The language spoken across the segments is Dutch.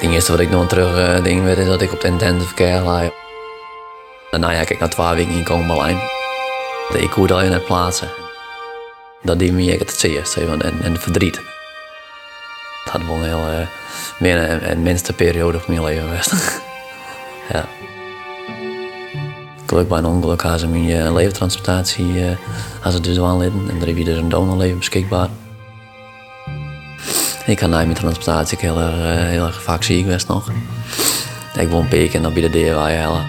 Het eerste wat ik nog terug uh, ding weet is dat ik op de intensive care lag. Daarna ja, ik na twee weken in Kongelijn. Ik hoorde al in het plaatsen. Dat die me het het eerst, en, en verdriet. Dat had wel een heel, uh, een, een minste periode van mijn leven geweest. ja. Gelukkig bij een ongeluk hadden ze mijn uh, leventransplantatie uh, hadden ze dus aanlitten. En er heb je dus een donorleven beschikbaar. Ik had na mijn transplantatie heel erg, uh, heel erg vaak ziek nog. Ik woon peken en dan bij de je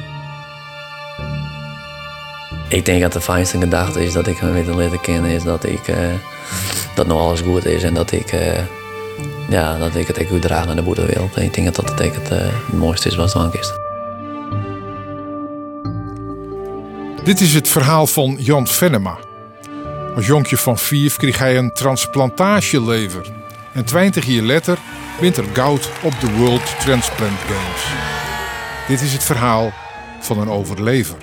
Ik denk dat de fijnste gedachte is dat ik me weer leren kennen is dat ik dat nog alles goed is en dat ik ja, dat ik het ik goed draag naar de boerenwereld. En ik denk dat dat het, het, het mooiste is wat er is. Dit is het verhaal van Jan Venema. Als jonkje van vier kreeg hij een transplantatielever. En 20 jaar later wint er goud op de World Transplant Games. Dit is het verhaal van een overlever.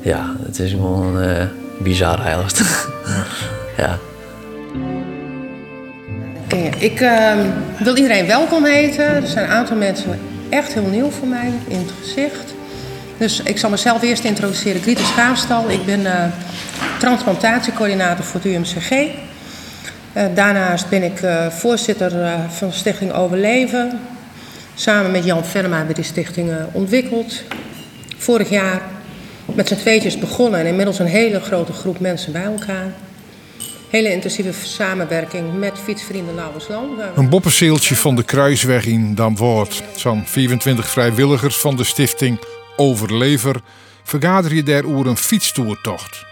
Ja, het is gewoon uh, bizar eigenlijk. ja. Okay, ik uh, wil iedereen welkom heten. Er zijn een aantal mensen echt heel nieuw voor mij in het gezicht. Dus ik zal mezelf eerst introduceren. Grieter Schaafstal. Ik ben uh, transplantatiecoördinator voor het UMCG. Uh, daarnaast ben ik uh, voorzitter van de stichting Overleven. Samen met Jan Verma hebben we die stichting ontwikkeld. Vorig jaar met z'n tweetjes begonnen en inmiddels een hele grote groep mensen bij elkaar. Hele intensieve samenwerking met fietsvrienden Lauwersland. Een boppenseeltje van de Kruisweg in Damwoord. Zo'n 24 vrijwilligers van de stichting overlever, vergader je daar over een fietstoertocht.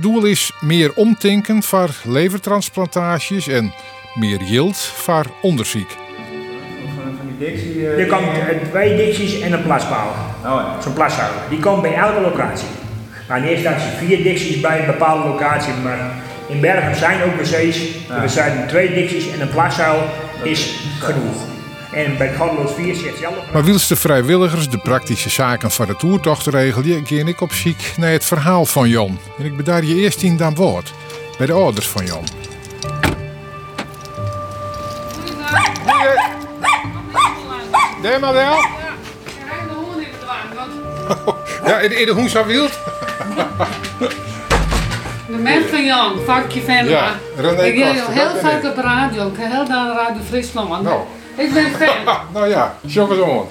Doel is meer omtinken voor levertransplantages en meer yield voor onderzoek. Je kan twee dicties en een plaspaal. Oh, Zo'n plaszaal. Die komen bij elke locatie. Maar in eerste instantie vier dicties bij een bepaalde locatie. Maar in Bergen zijn ook wc's. Ja. Er zijn twee dicties en een plaszaal is genoeg. En bij Godloos 4 zit zelf... Maar wils de vrijwilligers de praktische zaken van de toertocht regelen, ging ik op ziek naar het verhaal van Jan. En ik bedaar je eerst in dan woord, bij de ouders van Jan. Daar maar wel. Ja, in de hoen zo wild. De man van Jan, vakje Venema. Ja, ik heel, heel vaak op radio, ik heb heel daar Radio Friesland. Nou. Ik ben fan. nou ja, show eens on.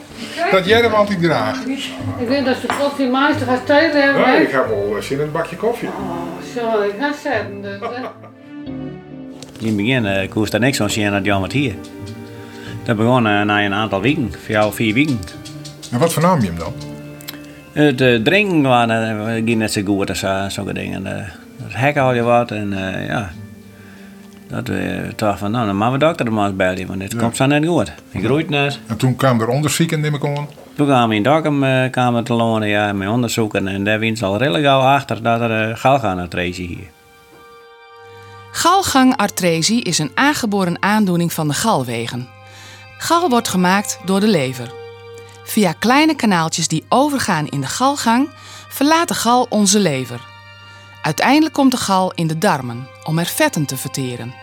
Dat jij hem altijd graag. Ik weet dat de koffiemeister gaat thee hebben. Nee, ik heb wel zin in een bakje koffie. Oh, sorry, ik ga zetten. Dus, in het begin uh, koest er niks van zien dat Jan wat hier. Dat begon uh, na een aantal weken, voor jou vier weken. En wat vernaam je hem dan? Het uh, drinken was, uh, ging net zo goed als uh, zulke dingen. Uh, het hek al je wat en ja, dat we dachten van, nou, dan maken we dokter er maar eens bellen, want dit komt zo net goed. Ik groeit net. En toen kwam er onderzoek in, neem ik Toen kwamen we in Dokkum uh, kwamen te lonen, ja, met onderzoeken. En daar wint al redelijk gauw achter dat er uh, galgangartresie hier. Galgangartresie is een aangeboren aandoening van de galwegen. Gal wordt gemaakt door de lever. Via kleine kanaaltjes die overgaan in de galgang verlaat de gal onze lever. Uiteindelijk komt de gal in de darmen om er vetten te verteren.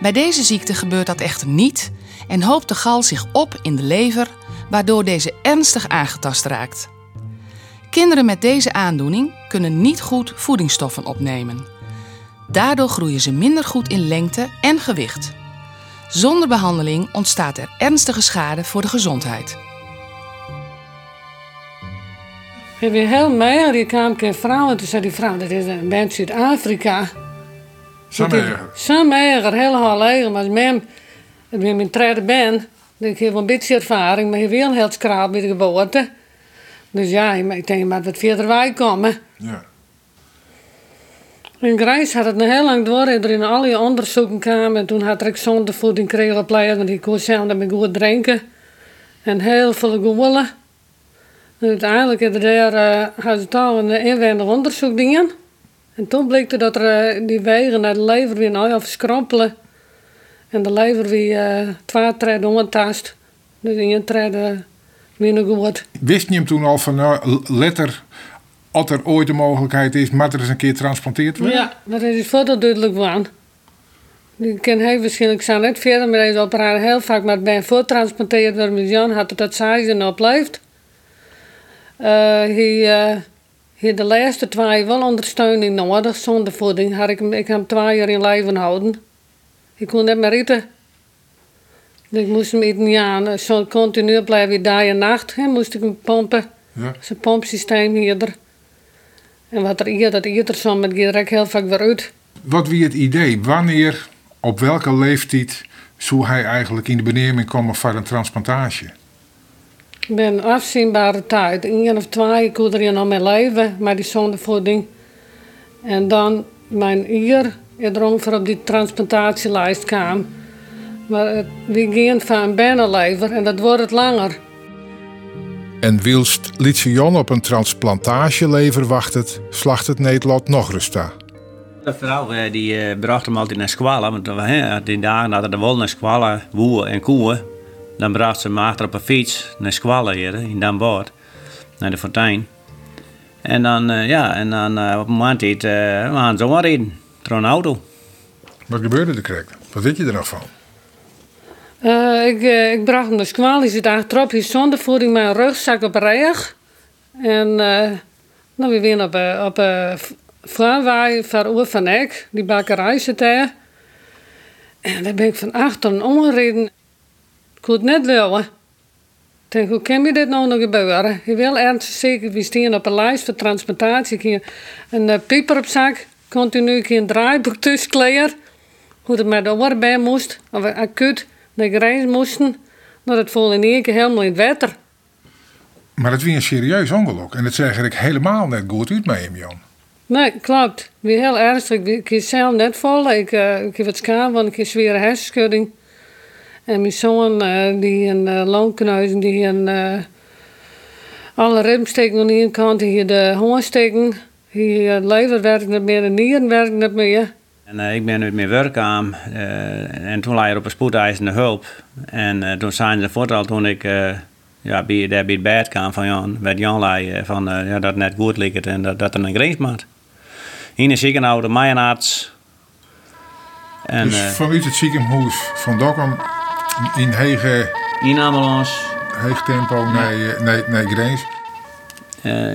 Bij deze ziekte gebeurt dat echter niet en hoopt de gal zich op in de lever, waardoor deze ernstig aangetast raakt. Kinderen met deze aandoening kunnen niet goed voedingsstoffen opnemen. Daardoor groeien ze minder goed in lengte en gewicht. Zonder behandeling ontstaat er ernstige schade voor de gezondheid. Ik ben heel mee, die kwam een vrouw en toen zei die vrouw, dat is een band Zuid-Afrika. Sameger. Sameger, heel leger. Maar mem, ik ben mijn tweede ben, ik heb een beetje ervaring, maar ik heb wel heel skraal bij de geboorte. Dus ja, ik denk maar wat verder wij komen. Ja. In Grijs had het nog heel lang door. Er in alle onderzoeken kwamen. En toen had ik zondevoeding gekregen op Want ik kon zelf met goed drinken. En heel veel goelen. En uiteindelijk hadden daar, uh, hadden ze toch een inwendig onderzoek dingen. En toen bleek er dat er, uh, die wegen naar de lever weer nou verschrompelen. En de lever weer uh, twee treden ontast. Dus één treden minder goed. Wist je hem toen al van nou, letter, als er ooit de mogelijkheid is, maar er eens een keer transplanteerd worden? Ja, dat is verder duidelijk van. Die kan hij waarschijnlijk zijn net verder met deze operatie heel vaak met ben voortransporteerd door mijn Jan had het dat zij. Uh, hij, uh, hij de laatste twee wel ondersteuning nodig zonder voeding. Had ik, ik hem twee jaar in leven houden. Ik kon net meer eten. Ik moest hem eten, ja, zo continu blijven dag en nacht. Hè, moest ik hem pompen. Ja. Zijn pompsysteem hierder. En wat er hier, dat eten zo met direct heel vaak weer uit. Wat wie het idee? Wanneer, op welke leeftijd zou hij eigenlijk in de beneming komen voor een transplantatie? Ik ben een afzienbare tijd. Eén of twee kon er nog mee leven, maar die zonder voeding. En dan mijn eer er ongeveer op die transplantatielijst kwam. Maar het, we gaan van een binnenlever en dat wordt het langer. En wilst Lietse Jon op een transplantatielever wachtet, slacht het Nederland nog rusta. De vrouw eh, die eh, bracht hem altijd naar squallen. Want eh, die dagen er de wol naar squallen, woeën en koeien. Dan bracht ze hem achter op een fiets naar squallen hier in Dan Boord. Naar de fontein. En dan, uh, ja, en dan uh, op een moment uh, we gaan zo rijden. Door een auto. Wat gebeurde er correct? Wat weet je er nog van? Uh, ik, uh, ik bracht hem naar squal. Die zit achterop. Hij zonder voeding mijn rugzak op reg. En uh, dan weer weer op, uh, op uh, Vlaanwaai van Oer van Eck. Die bakkerij zit daar. En daar ben ik van achteren omgereden. Ik het net willen. Ik denk, hoe kan je dit nou nog gebeuren? Je wil ernstig zeker, we staan op een lijst voor transplantatie. Ik heb een uh, pieper op zak. Continu ik een draaiboek tussen. Hoe het met de oren bij moest. Of acuut naar de grens moesten. Dat het vol in één keer helemaal in het water. Maar het was een serieus ongeluk. En het zag er helemaal net goed uit met hem, Jan. Nee, klopt. Weer heel ernstig. Ik heb zelf net vol. Ik, uh, ik heb het schaam, want ik heb zware hersenschudding. En mijn zoon, uh, die een uh, longkneus, die een uh, alle remsteken aan de ene kant, die de hoorsteken, die het lever werkt niet meer, de nieren werkt niet meer. En uh, ik ben nu meer werk aan uh, en toen lag er op een spoedeisende hulp. En uh, toen zijn ze vooral toen ik ja, bij, daar bij het bed kwam van Jan, werd Jan lei van ja, dat het net goed ligt en dat, dat er een grens maakt. Hier is ziekenhuis, de Mayenarts. En, dus vanuit het ziekenhuis van Dokkum in hege... In ambulance. Heeg tempo ja. naar, naar, naar grens.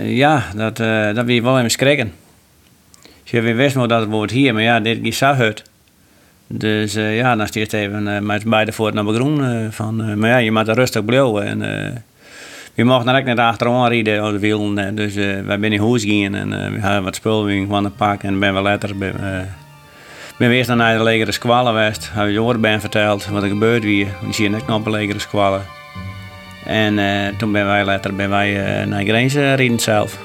ja, dat, dat wil je wel even schrikken. Dus we wisten wel dat het wordt hier, maar ja, dit is zo hut. Dus uh, ja, dan stiert even uh, met beide voeten naar de groen. Uh, van, maar ja, je moet er rustig blijven. En, we mochten er ook net achterom rijden op de wielen. Dus wij zijn in huis gegaan en we hadden wat spul van het pak. En ben we later ben, ben we eerst naar de legere squallen geweest. Hebben we Jorben ben verteld wat er gebeurd weer. Die zie je net nog een legere squallen. En toen ben wij later ben wij naar de grens rijden zelf.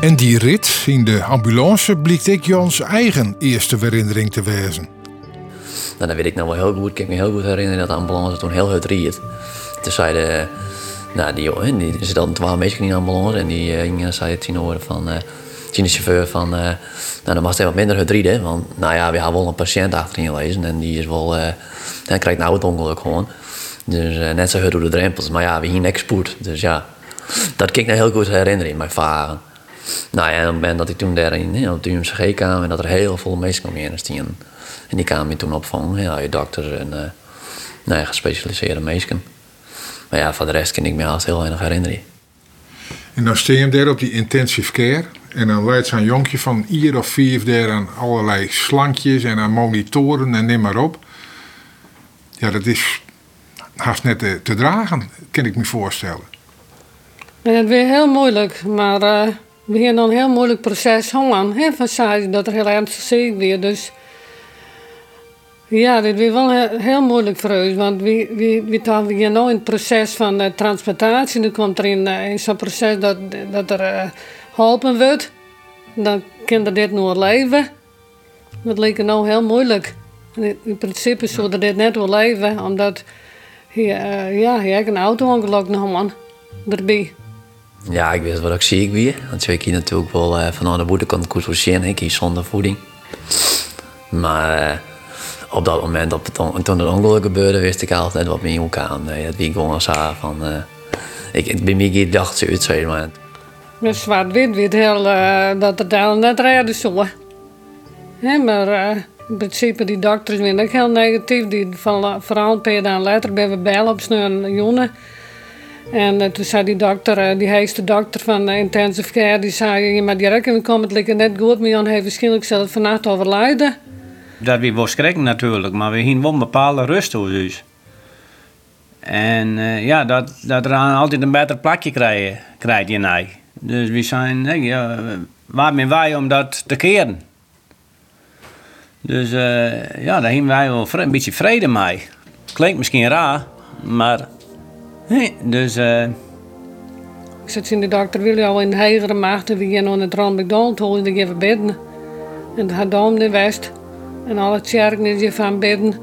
En die rit in de ambulance blikt ik Jans eigen eerste herinnering te wezen. Nou, dat weet ik nou wel heel goed. Ik kan me heel goed herinneren dat de ambulance toen heel hard riet. Toen zei de, nou, die jongen, die, er zitten twaalf mensen in de ambulance en die uh, zei tien horen van, uh, chauffeur van, uh, nou dan mag hij wat minder rieden, want nou ja, we hebben wel een patiënt achterin lezen en die is wel, dan krijgt nou het ongeluk gewoon. Dus net zo hard door de drempels, maar ja, we hier niks spoed, dus ja, dat kan ik me heel goed herinneren in mijn varen. Nou ja, en ben dat ik toen daar in, op de UMCG kwam en dat er heel veel mensen kwamen in En die kwamen toen opvangen, ja, je dokter en nou ja, gespecialiseerde mensen. Maar ja, voor de rest kan ik me haast heel weinig herinneren. En dan steen je daar op die intensive care. En dan leidt zo'n jonkje van hier of vier daar aan allerlei slankjes en aan monitoren en neem maar op. Ja, dat is haast net te, te dragen, kan ik me voorstellen. Ja, het weer heel moeilijk, maar uh, we hebben dan een heel moeilijk proces hangen. Hè, van zei dat er heel ernstig ziek weer. Dus ja, dit was wel heel, moeilijk voor ons. Want we, we, we gaan nu in het proces van uh, transplantatie. Nu komt er in, in zo'n proces dat, dat er geholpen wordt. Dan kan er dit nog leven. Dat leek nou heel moeilijk. In, in principe zou er dit net wel leven. Omdat je, ja, hebt een auto-ongeluk nog man. Erbij. Ja, ik wist wat ik ziek weer. Want ik hier natuurlijk wel uh, van de boetekant voor zien. Ik kies zonder voeding. Maar uh, op dat moment, op toen het ongeluk gebeurde, wist ik altijd wat mijn hoek aan. Het wie gewoon zo van... Ik, ik ben niet dacht ze uit, zeg maar. Met zwart-wit weet heel dat het daar net redden zo. Hè, maar In principe, die dokters zijn ook heel negatief. Die vallen vooral paar dagen later bij we bellen op een jongen. En uh, toen zei die dokter, uh, die heeste dokter van uh, intensive care, die zei, maar direct in komt het lekker net goed, maar Jan heeft waarschijnlijk zelf vannacht overlijden. Dat we wel schrikken natuurlijk, maar we hebben wel een bepaalde rust. En ja, dat, dat er altijd een beter plakje krijgen, krijgt je. Dus we zijn, nee, ja, waar zijn wij om dat te keren? Dus ja, daar hebben wij wel een beetje vrede mee. Klinkt misschien raar, maar dus... Uh... Ik zit in de dokter wil al in de hegere macht en we gaan aan het McDonald holen en even bidden. En dan gaat de West en alle kerken is van bidden.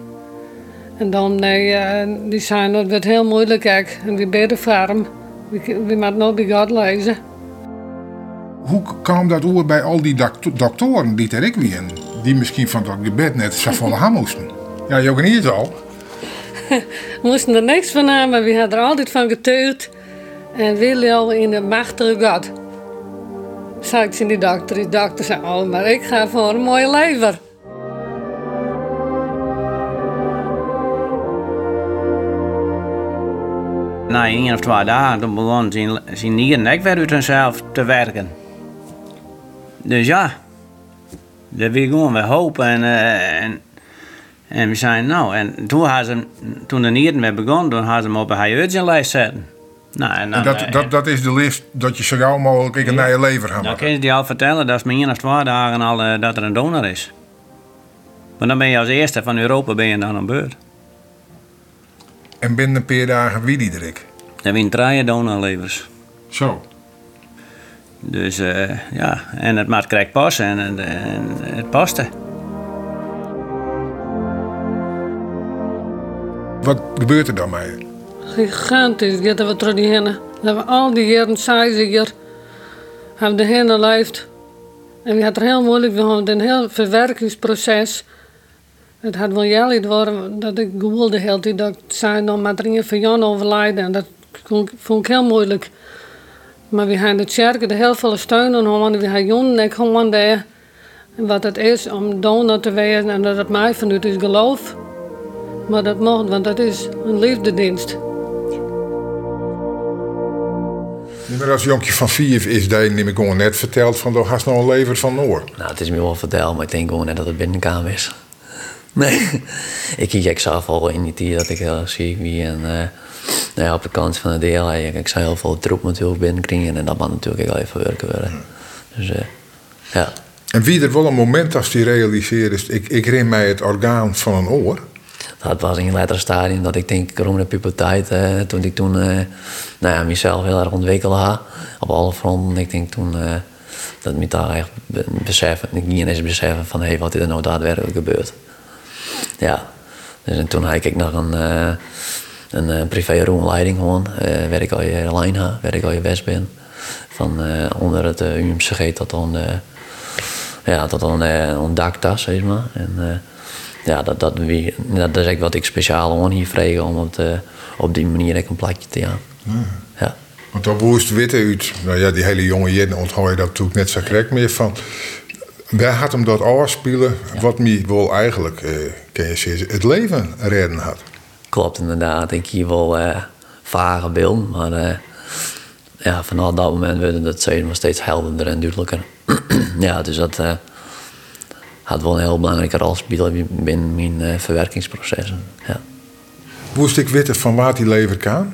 En dan nee, uh, die zijn dat wordt heel moeilijk kijk. En we bidden voor hem. We, we moeten nog bij God lezen. Hoe kwam dat oor bij al die doktoren die er ik weer die misschien van dat gebed net zo volle ham moesten? Ja, je ook niet al. We moesten er niks van aan, maar we hadden er altijd van getuurd. En willen al in de machtige God. Zei ik in die dokter. Die dokter zei, oh, maar ik ga voor een mooie lever. Na één of twee dagen begon zijn, zijn nieren ook weer uit zichzelf te werken. Dus ja, dat wil gewoon weer hopen en, uh, en en we zijn nou, en toen, ze, toen de nieren mee begon, toen hadden ze hem op een high lijst zetten. Nou, en, dan, dat, dat, dat is de list dat je zo gauw mogelijk een ja. naar je lever gaat Dan kun je die al vertellen, dat is maar één of twee dagen al uh, dat er een donor is. Maar dan ben je als eerste van Europa ben je dan aan beurt. En binnen een paar dagen wie die? Dan win drie donorlevers. Zo. Dus uh, ja, en het maat krijgt passen en, en, en het paste. Wat gebeurt er dan mee? Gigantisch gaat er wat door die hennen. We hebben al die jaren hier hebben de hennen leeft. En we hadden er heel moeilijk, we hadden een heel verwerkingsproces. Het had wel jelly worden dat ik googelde heel dat ik zei dan maar er van Jan overlijden. En dat vond ik heel moeilijk. Maar we hebben de kerken de heel veel steun en we hebben Jon en ik gewoon daar. Wat het is om donor te wezen en dat het mij vanuit is geloof. Maar dat mag, want dat is een liefdedienst. Maar als jonkje van vier is, dat neem ik gewoon net verteld van, daar hast nog een lever van Noor. Nou, het is me wel verteld, maar ik denk gewoon net dat het binnenkamer is. Nee, ik kijk zelf al in die tijd dat ik heel zie wie en uh, nou ja, op de kant van de deel. Ik zou heel veel troep natuurlijk binnenkringen en dat moet natuurlijk wel even werken worden. Dus uh, ja. En wie er wel een moment als die realiseert ik, ik ren mij het orgaan van een oor dat was in een later stadium dat ik denk rond de puberteit, eh, toen ik toen eh, nou ja, mezelf heel erg ontwikkelde had, op alle fronten. Ik denk toen uh, dat ik daar echt beseffen, ik niet eens beseffen van hey, wat is er nou daadwerkelijk gebeurd. Ja, dus en toen had ik nog een, een privé roomleiding gewoon, waar ik al je lijn had, waar ik al je best ben. Van onder het UMCG tot dan, ja, tot dan een daktas, zeg maar. En, ja, dat, dat, wie, dat is echt wat ik speciaal aan hier vragen om op, die manier een plakje te gaan. Ja. ja. Want dan woest witte uit, nou ja, die hele jonge jen onthoud je dat natuurlijk net zo correct meer van. Wij had hem dat afspelen, wat mij wel eigenlijk, eh, kan je zeggen, het leven redden had. Klopt inderdaad, ik hier wel uh, vage beeld, maar uh, ja, vanaf dat moment werden het nog steeds helderder en duidelijker. ja, dus dat, uh, had wel een heel belangrijke rol spelen binnen mijn uh, verwerkingsprocessen. Ja. Moest ik weten van waar die lever kwam?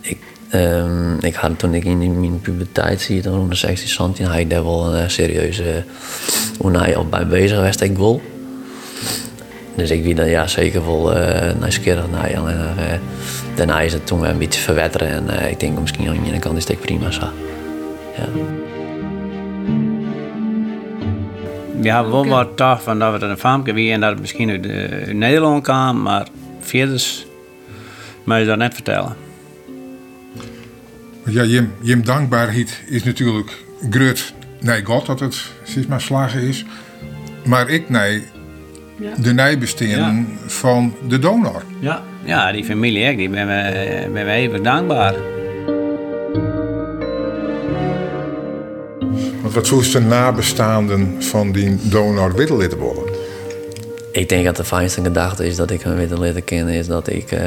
Ik, um, ik had toen ik in mijn puberteit zie, toen de 16 centimeter, had ik daar wel een serieuze hoe op bij bezig geweest, ik wil. Dus ik wie dan ja, zeker wel uh, nieuwsgierig naar En uh, daarna is het toen weer een beetje verwetteren en uh, ik denk misschien aan de ene kant is het prima zo. Ja. We hebben wel wat gedacht van dat we een famke wie en dat het misschien uit, uh, Nederland kwam, maar verder mag je dat net vertellen. Ja, Jim, Jim dankbaarheid is natuurlijk grut nee God dat het sinds maar slagen is. Maar ik nee ja. de nijbesteden van de donor. Ja, ja die familie, ik, die ben we, ben we even dankbaar. wat zoest de nabestaanden van die donor willen worden? ik denk dat de fijnste gedachte is dat ik hem weer leren kennen is dat ik uh,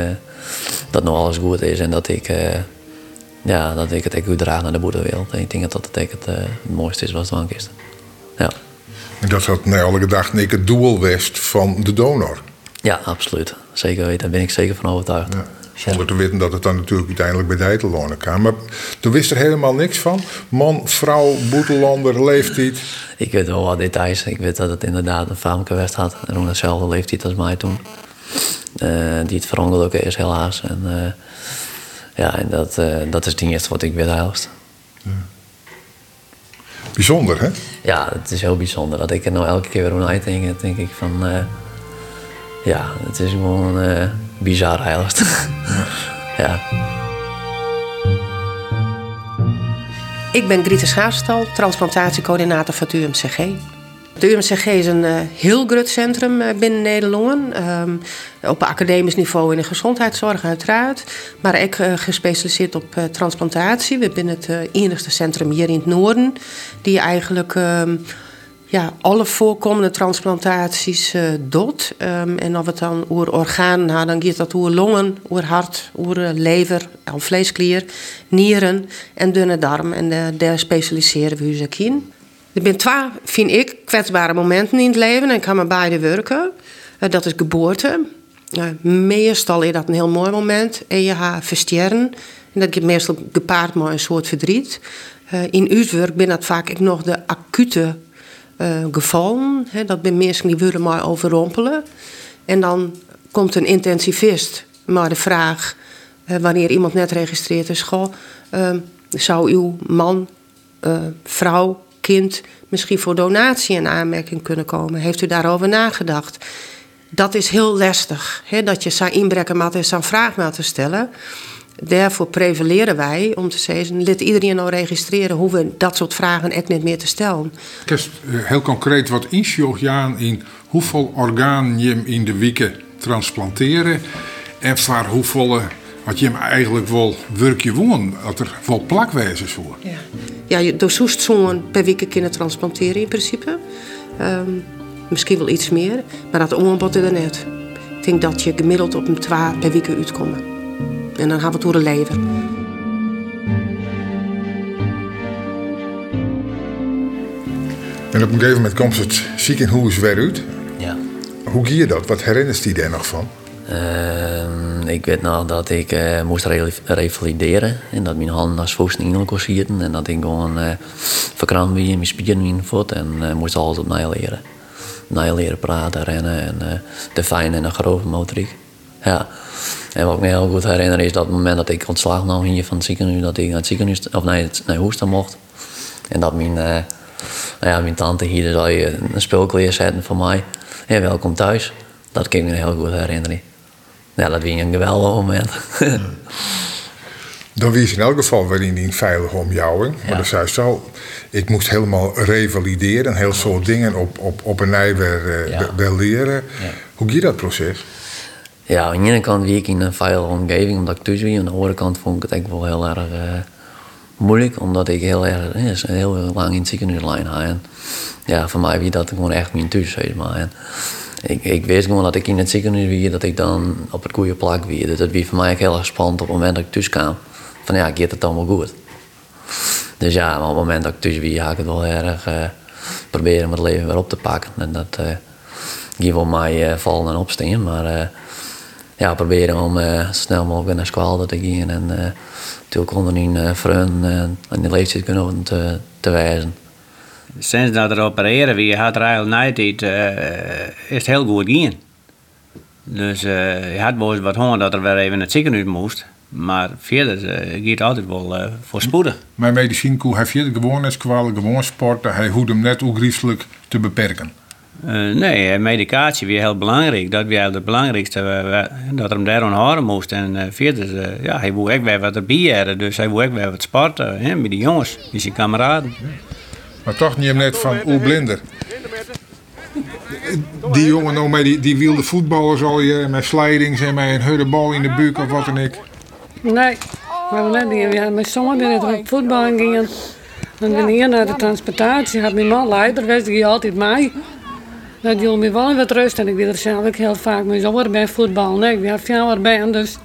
dat nog alles goed is en dat ik, uh, ja, dat ik het echt goed draag naar de boerenwereld. En ik denk dat dat het, uh, het mooiste is wat er is. Ja. Dat had naar alle gedachten ik het doel west van de donor. Ja, absoluut. Zeker weten, daar ben ik zeker van overtuigd. Ja. Zonder te weten dat het dan natuurlijk uiteindelijk bij Dijtelonen kwam. Maar toen wist er helemaal niks van. Man, vrouw, boetelander, leeftijd. Ik weet wel wat details. Ik weet dat het inderdaad een famke had. En rond dezelfde leeftijd als mij toen. Uh, die het verongelukken is helaas. En, uh, ja, en dat, uh, dat is het eerste wat ik weet eigenlijk. Ja. Bijzonder, hè? Ja, het is heel bijzonder. Dat ik er nou elke keer weer aan uitdenk, denk ik van... ja, het is gewoon bizar eigenlijk. ja. Ik ben Griete Schaafstal, transplantatiecoördinator van het UMCG. Het UMCG is een uh, heel groot centrum uh, binnen Nederland. Um, op academisch niveau in de gezondheidszorg uiteraard. Maar ik uh, gespecialiseerd op transplantatie. We zijn het enigste centrum hier in het noorden. Die eigenlijk um, ja, alle voorkomende transplantaties uh, doet. En of het dan oer organen gaat, dan gaat dat oer longen, oer hart, oer lever, vleesklier, nieren en dunne darm. En daar specialiseren we ons in. Er zijn twee, vind ik, kwetsbare momenten in het leven. En ik kan met beide werken. Uh, dat is geboorte. meestal is dat een heel mooi moment. En je gaat versterren. En dat meestal gepaard met een soort verdriet. in uw ben dat vaak nog de acute gevallen. Dat ben mensen die willen maar overrompelen. En dan komt een intensivist maar de vraag... Wanneer iemand net registreert is... Goh, zou uw man, vrouw, kind... misschien voor donatie in aanmerking kunnen komen? Heeft u daarover nagedacht? Dat is heel lastig. Hè, dat je zou inbrekken maar zou vraag maar te stellen... Daarvoor prevaleren wij om te zeggen, let iedereen nou registreren hoe we dat soort vragen echt niet meer te stellen. Eh, heel concreet, wat inschiocht Jaan in hoeveel organen je in de weken transplanteren en voor hoeveel wat je hem eigenlijk wel werkje woon, dat er wel plakwijzers voor. Ja, ja je doorzoest zo'n per week kunnen transplanteren in principe. Um, misschien wel iets meer, maar dat ombod er net. Ik denk dat je gemiddeld op een twee per week uitkomt. En dan gaan we door het leven. En op een gegeven moment komt het ziekenhuis weer uit. Ja. Hoe ging je dat? Wat herinnert je daar nog van? Uh, ik weet nog dat ik uh, moest revalideren. En dat mijn handen als voet niet kon zitten. En dat ik gewoon uh, verkrampt wie mijn spieren in voet. En uh, moest alles op leren. leren praten, rennen. En de fijne en de grove motoriek. Ja. En wat ik me heel goed herinner is dat moment dat ik ontslag nam hier van het ziekenhuis, dat ik naar het ziekenhuis, of het, naar Hoesten mocht. En dat mijn, nou ja, mijn tante hier zei een speelkleer zetten voor mij. Ja, welkom thuis. Dat kan ik me heel goed herinneren. Ja, dat was een geweldig moment. Dan was in elk geval weer in een veilige omjouwing. Maar ja. dat zei zo, ik moest helemaal revalideren, een heel soort dingen op, op, op een nij weer, ja. weer leren. Hoe ging dat proces? ja, aan de ene kant wie ik in een veilige omgeving, omdat ik thuis was. Aan de andere kant vond ik het eigenlijk wel heel erg uh, moeilijk, omdat ik heel erg ja, heel lang in het ziekenhuis had. En ja, voor mij wie dat gewoon echt mijn thuis, zeg maar. En ik, ik wist gewoon dat ik in het ziekenhuis wie dat ik dan op het goede plak wie. Dus dat was voor mij heel erg spannend op het moment dat ik thuis kwam. Van ja, gaat het allemaal goed? Dus ja, op het moment dat ik thuis wie, ga ik het wel erg uh, proberen mijn leven weer op te pakken. En dat uh, ging voor mij uh, vallen en opstaan, maar ja, proberen om uh, snel mogelijk naar school te gaan en uh, natuurlijk onder hun uh, vrienden en die leeftijd kunnen te, te wijzen. Sinds dat er opereren wie had eigenlijk niet is het heel goed gaan. Dus je had wel eens wat honger dat er weer even naar het ziekenhuis moest. Maar verder uh, gaat altijd wel uh, voorspoedig. Mijn medicijnkoe heeft je gewoon net gewoon sporten. Hij hoeft hem net ongriezelijk te beperken. Uh, nee, medicatie weer heel belangrijk. Dat was het belangrijkste. Uh, dat hem daar aan houden moest. En uh, verder, uh, ja, hij wil ook weer wat erbij hebben. Dus hij wil ook weer wat sporten. Hè, met die jongens, met zijn kameraden. Maar toch niet net van hoe blinder. Die jongen nou met die, die wilde voetballers al je met slidings en met een huddebal in de buik of wat dan ik. Nee, we hebben net niet. We hadden met sommigen die op voetbal gingen. En wanneer naar de transportatie had mijn man leider, was hij altijd mij. dat hield me wel wat rust. En ik wil er zelf ook heel vaak mee zo bij voetbal. Nee, ik ben veel bij dus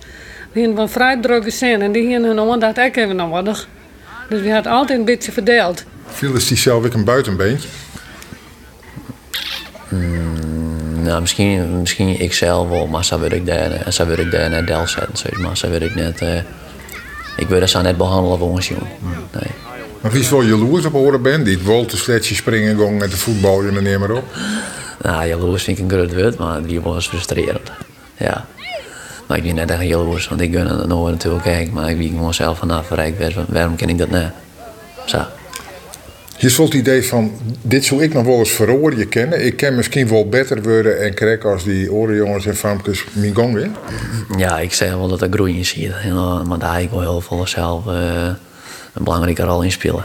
we hadden wel vrij drukke zin. En die hadden hun dat ik even nodig. Dus we hadden altijd een beetje verdeeld. Viel is die zelf ook een buitenbeentje? Mm, nou, misschien, misschien ik zelf wel, maar zo wil ik daar, zo wil ik daar net del zetten. Zeg maar zo wil ik net, uh, ik wil dat zo net behandelen voor ons jongen. Nee. Maar wie is wel jaloers op horen ben? Die wil te sletje springen gong met de voetbal en neem maar op. Nou, jaloers vind ik een groot woord, maar die was frustrerend. Ja. Maar ik ben net echt jaloers, want ik gun het nooit natuurlijk kijken, maar ik weet gewoon zelf vanaf waarom, waarom ken ik dat net? Zo. Je voelt het idee van, dit zou ik nog wel eens je kennen. Ik ken misschien wel beter worden en krek als die orenjongens en famkes mijn weer. Ja, ik zeg wel dat ik groeien zie. Maar daar ik wel heel veel zelf uh, een belangrijke rol in spelen.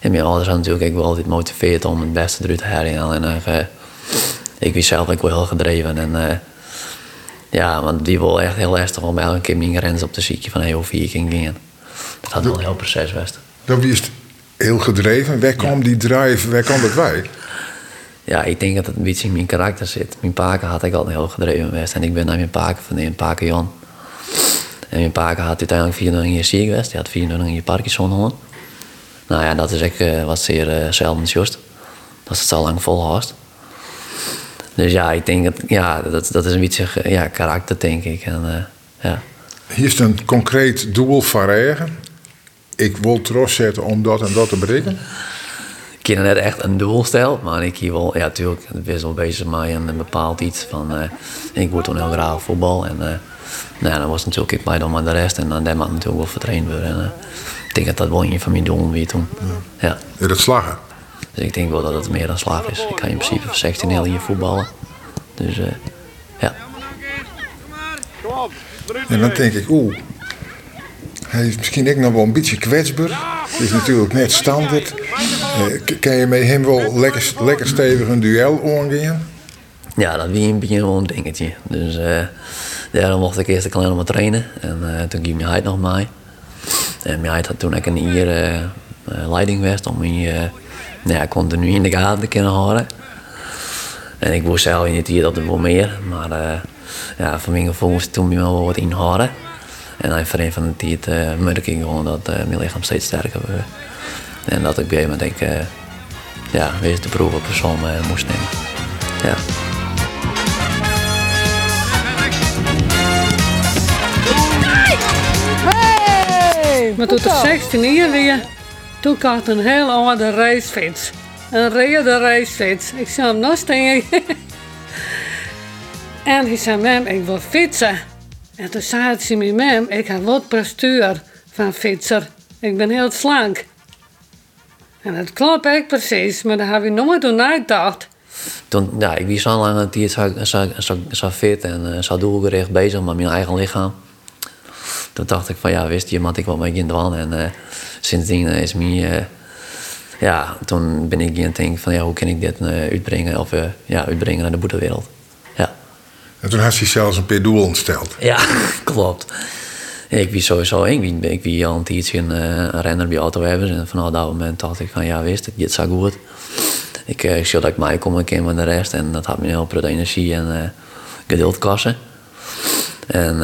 En mijn ouders hadden natuurlijk ook wel altijd motiveerd om het beste eruit te halen. En uh, ik was zelf ook wel heel gedreven. En, uh, ja, want die wil echt heel lastig om elke keer mijn grens op te zieken van hey, hoe vier ik ging. Dat had wel een heel proces best. Dat wist heel gedreven. Waar kwam die drive, waar kwam dat bij? Ja, ik denk dat het een beetje in mijn karakter zit. Mijn paken had ik altijd heel gedreven geweest. En ik ben naar mijn paken van een paken Jan. En mijn paken had uiteindelijk 24 jaar ziek geweest. Die had 24 jaar Parkinson gehad. Nou ja, dat is echt, uh, was zeer uh, zelden juist. Dat is het al lang volhast. Dus ja, ik denk dat ja, dat, dat is een beetje ja, karakter, denk ik. En, uh, ja. Hier is een concreet doel van regen ik wil trots zetten om dat en dat te bereiken? Ik heb net echt een doel stellen, maar ik hier wel, ja, natuurlijk, ik was wel bezig met een bepaald iets van, uh, ik word toen heel graag voetbal en uh, nou, dan was natuurlijk ik bij dan maar de rest en dan daar moet natuurlijk wel vertraind worden. En, uh, ik denk dat dat wel een van mijn doelen weer toen. Ja. ja. ja dat slagen? Dus ik denk wel dat het meer dan slag is. Ik kan in principe voor 16 heel hier voetballen. Dus ja. En dan denk ik, oeh, hij is misschien ook nog wel een beetje kwetsbaar. Is natuurlijk net standaard. Uh, kan je met hem wel lekker, lekker stevig een duel aangaan? Ja, dat was een beetje een dingetje. Dus uh, daarom mocht ik eerst een klein maar trainen. En uh, toen ging mijn heid nog mee. En mijn heid had toen ik een hier leiding was om me nou ja, continu in de gaten te kunnen houden. En ik wist zelf niet hier dat er wel meer. Maar ja, van mijn gevoel moest toen wel wat inhouden. En even een van de tijd uh, merk ik gewoon dat uh, mijn lichaam steeds sterker wordt. En dat ik op een moment denk, uh, ja, wees de proef op persoon uh, moest nemen. Ja. Hey! Maar tot de 16 jaar weer, toen had een heel oude racefiets. Een rede racefiets. Ik zou hem nog staan. en hij zei, mam, ik wil fietsen. En toen zei ze me, mam, ik heb wat postuur van fietser. Ik ben heel slank. En dat klopt echt precies, maar daar heb ik nooit aan nagedacht. Toen, ja, ik was zo lang dat ik zo, zo, zo, fit en uh, zo doelgericht bezig met mijn eigen lichaam. Toen dacht ik van ja, wist je, moet ik wat in de En uh, sindsdien is me, uh, ja, toen ben ik gaan denken van ja, hoe kan ik dit uitbrengen of ja, uitbrengen naar de boetewereld. En toen had hij zelfs een doel ontsteld. Ja, klopt. Ik wie sowieso, ik wie, ik wie al een tijdje een, uh, renner bij auto hebben. En vanaf dat moment dacht ik van ja, wist het, dit zo goed. Ik uh, zie dat ik mij kom een keer met de rest. En dat had me heel veel energie en uh, geduld kosten. En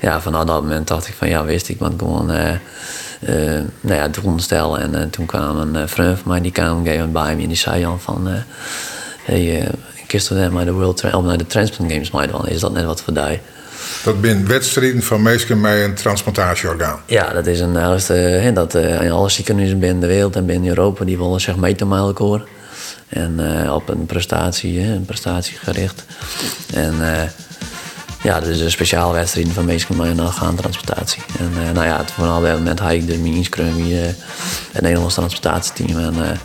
ja, vanaf dat moment dacht ik van ja, wist ik, want gewoon nou ja, doel stellen. En toen kwam een vriend van mij, die kwam bij me en die zei al van... hey, gisteren naar de World of naar de Transplant Games maar dan is dat net wat voor die. Dat zijn wedstrijden van mensen met een transplantatieorgaan. Ja, dat is een uh, dat uh, alle ziekenhuizen binnen de wereld en binnen Europa die willen zich meten met elkaar. En uh, op een prestatie, een prestatiegericht. En uh, ja, dat is een speciaal wedstrijd van mensen met een orgaantransplantatie. En nou ja, vanaf dat moment had ik dus mijn inschreven in het Nederlands transplantatieteam. En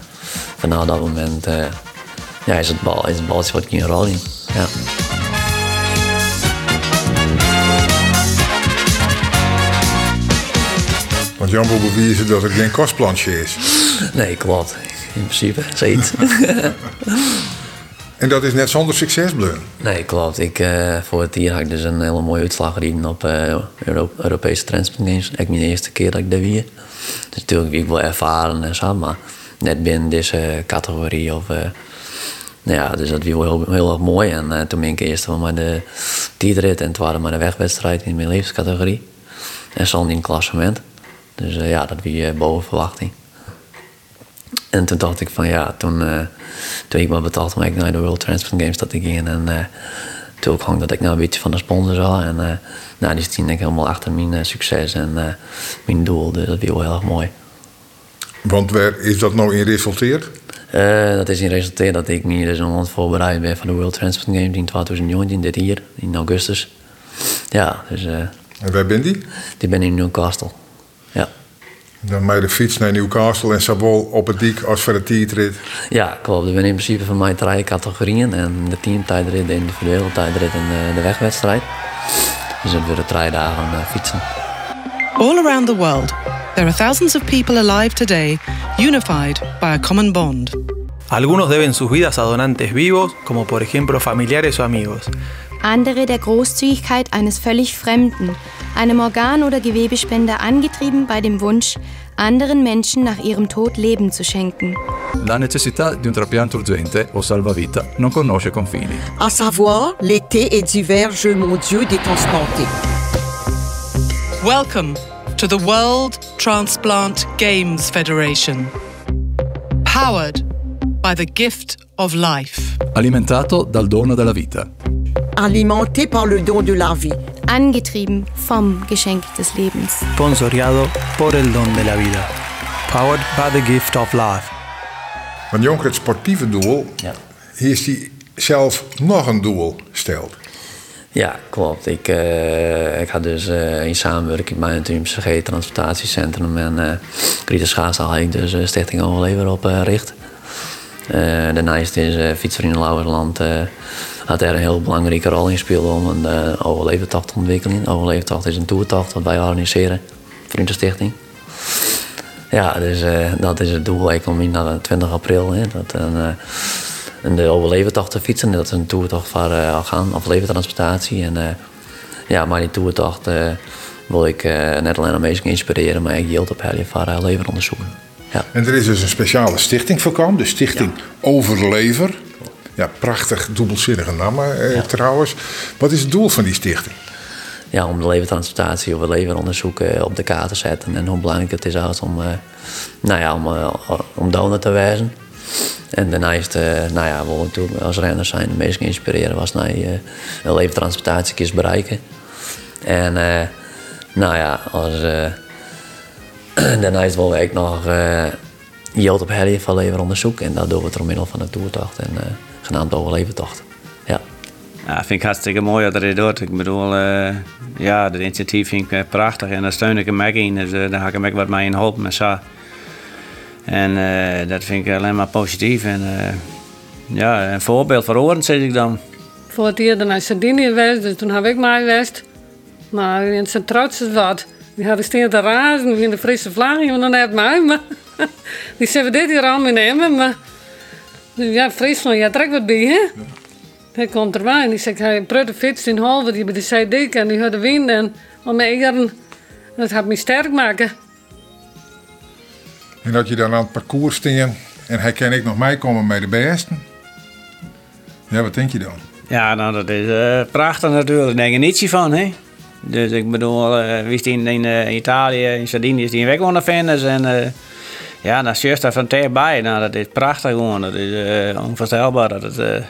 vanaf dat moment ja, is het, bal, is het balletje wat een rol in. Ja. Want Jan wil bewijzen dat het geen kostplantje is. Nee, klopt. In principe, zoiets. en dat is net zonder succes, Blun? Nee, klopt. Ik, uh, voor het hier had ik dus een hele mooie uitslag gereden op uh, Euro Europese Transplant Games. Ik mijn eerste keer dat ik daar wie. Dus natuurlijk wie ik wel ervaren en zo, maar net binnen deze categorie of... Uh, ja, dus dat was heel, heel erg mooi. En uh, toen ben ik eerst maar de tijdrit en tweede maar de wegwedstrijd in mijn levenscategorie. En zo in het klassement. Dus uh, ja, dat was boven verwachting. En toen dacht ik van ja, toen, toen ik me betaald om naar de World Transport Games dat ik ging. En toen gewoon dat ik nou een beetje van de sponsor zag. En nou, die stond ik helemaal achter mijn succes en mijn doel. Dus dat was heel erg mooi. Want waar is dat nou in resulteerd? Uh, dat is in resulteerd dat ik me dus een voorbereid ben van de World Transport Games in 2019, dit hier, in augustus. Ja, dus... Uh, en waar ben die? Die ben in Newcastle, ja. Dan mij de fiets naar Newcastle en zowel op het dik als voor de tijdrit. Ja, klopt. Ik ben in principe van mij drie categorieën. En de teamtijdrit, de individuele tijdrit en de, de wegwedstrijd. Dus dat worden drie dagen uh, fietsen. All around the world, there are thousands of people alive today, unified by a common bond. Algunos deben sus vidas a donantes vivos, como por ejemplo familiares o amigos. Andere der Großzügigkeit eines völlig Fremden, einem Organ- oder Gewebespender angetrieben bei dem Wunsch, anderen Menschen nach ihrem Tod Leben zu schenken. La necessità di un trapianto urgente o salvavita non conosce confini. À savoir, l'été est d'hiver, je mon Dieu, des transplantés. Welcome to the World Transplant Games Federation. Powered by the gift of life. Alimentato dal dono della vita. Alimenté par le don de la vie. Angetrieben vom Geschenk des Lebens. Sponsoriado por el don de la vida. Powered by the gift of life. Want Jonker, het sportieve doel, ja. hier is hij zelf nog een doel stelt. Ja, klopt. Ik, uh, ik had dus uh, in samenwerking met het UMCG Transportatiecentrum en uh, Grieter Schaasal had ik dus Stichting Overlever opgericht. daarnaast is uh, Fietsvrienden Lauwersland had er een heel belangrijke rol in gespeeld om een uh, overleventocht te ontwikkelen. Overleventocht is een toertocht wat wij organiseren, Vriendenstichting. Ja, dus dat is het doel. Ik kom in naar 20 april. Hè, dat, en de overleventocht te fietsen. Dat is een toertocht voor uh, Afghaan, overleventransportatie. En uh, ja, maar die toertocht uh, wil ik net alleen mensen inspireren, maar ik hield op helje uh, leveronderzoek. Ja. En er is dus een speciale stichting voor komen, de Stichting ja. Overlever. Ja, prachtig dubbelzinnige naam ja. trouwens. Wat is het doel van die stichting? Ja, om de levertransportatie of het leveronderzoek op de kaart te zetten. En hoe belangrijk het is om, nou ja, om, om donor te wijzen. En daarnaast, uh, nou ja, we natuurlijk als renners zijn de meest geïnspireerd was naar uh, een leventransportatie bereiken. En uh, nou ja, als, daarnaast we ook nog yield op heli van leveronderzoek. En dat doen we door middel van de toertocht en genaamd overleventocht. Ja. Ja, vind ik hartstikke mooi dat hij doet. Ik bedoel, ja, dat initiatief vind ik prachtig en daar steun ik hem ook in. Dus daar ga ik hem wat mee in helpen met zo. En uh, dat vind ik alleen maar positief. En uh, ja, een voorbeeld voor oren zeg ik dan. Voor het eerder naar Sardinië geweest, dus toen heb ik mij geweest. Maar in zijn trots is wat. Die hadden steen te razen in de frisse vlag, en dan heb mij. Maar die zeggen dit hier al nemen, maar ja, Friesland, ja, trek wat bij, hè? Ja. Hij komt erbij en die zegt, hij prutte fiets in halve, die bij de zijdik en die had de wind en om mij dat gaat me sterk maken. En dat je dan aan het parcours staan en hij ik nog meekomen met de beste. Ja, wat denk je dan? Ja, nou dat is uh, prachtig natuurlijk. Daar denk je niets van, hè? Dus ik bedoel, uh, wie in, in uh, Italië, in Sardinië is die een weg ondervinden. En uh, ja, dan je daar van bij. Nou, dat is prachtig gewoon. Dat is onvoorstelbaar dat het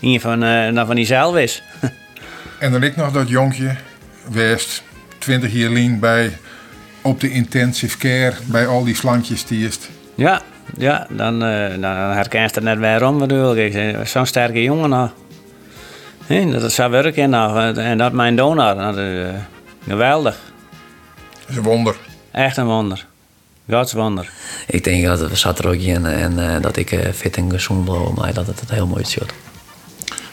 een van, nou, van diezelf is. en dan ik nog dat jonkje, West, 20 jaar lang bij op de intensive care bij al die slankjes die is. Ja, ja dan, uh, dan herken je het net waarom natuurlijk. Zo'n sterke jongen nog. He, dat is zo werken nog. En dat mijn donor. Dat is, uh, geweldig. Dat is een wonder. Echt een wonder. Gods wonder. Ik denk dat het zat er ook in en uh, dat ik fit en gezond blijf, maar dat het het heel mooi is.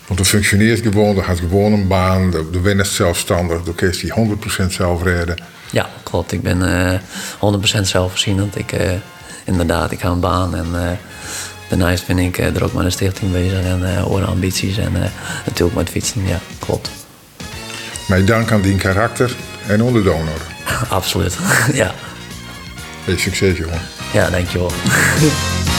Want het functioneert gewoon, er gaat gewoon een baan, de, de winnaar is zelfstandig, de kun je 100% zelf redden. Ja, klopt. Ik ben uh, 100% zelfvoorzienend. Ik, uh, inderdaad, ik ga een baan en uh, daarnaast ben ik er ook met een stichting bezig en uh, ambities en natuurlijk met fietsen. Ja, klopt. Mijn dank aan die karakter en onderdonor. Absoluut, ja. Hey, succes jongen. Ja, dankjewel.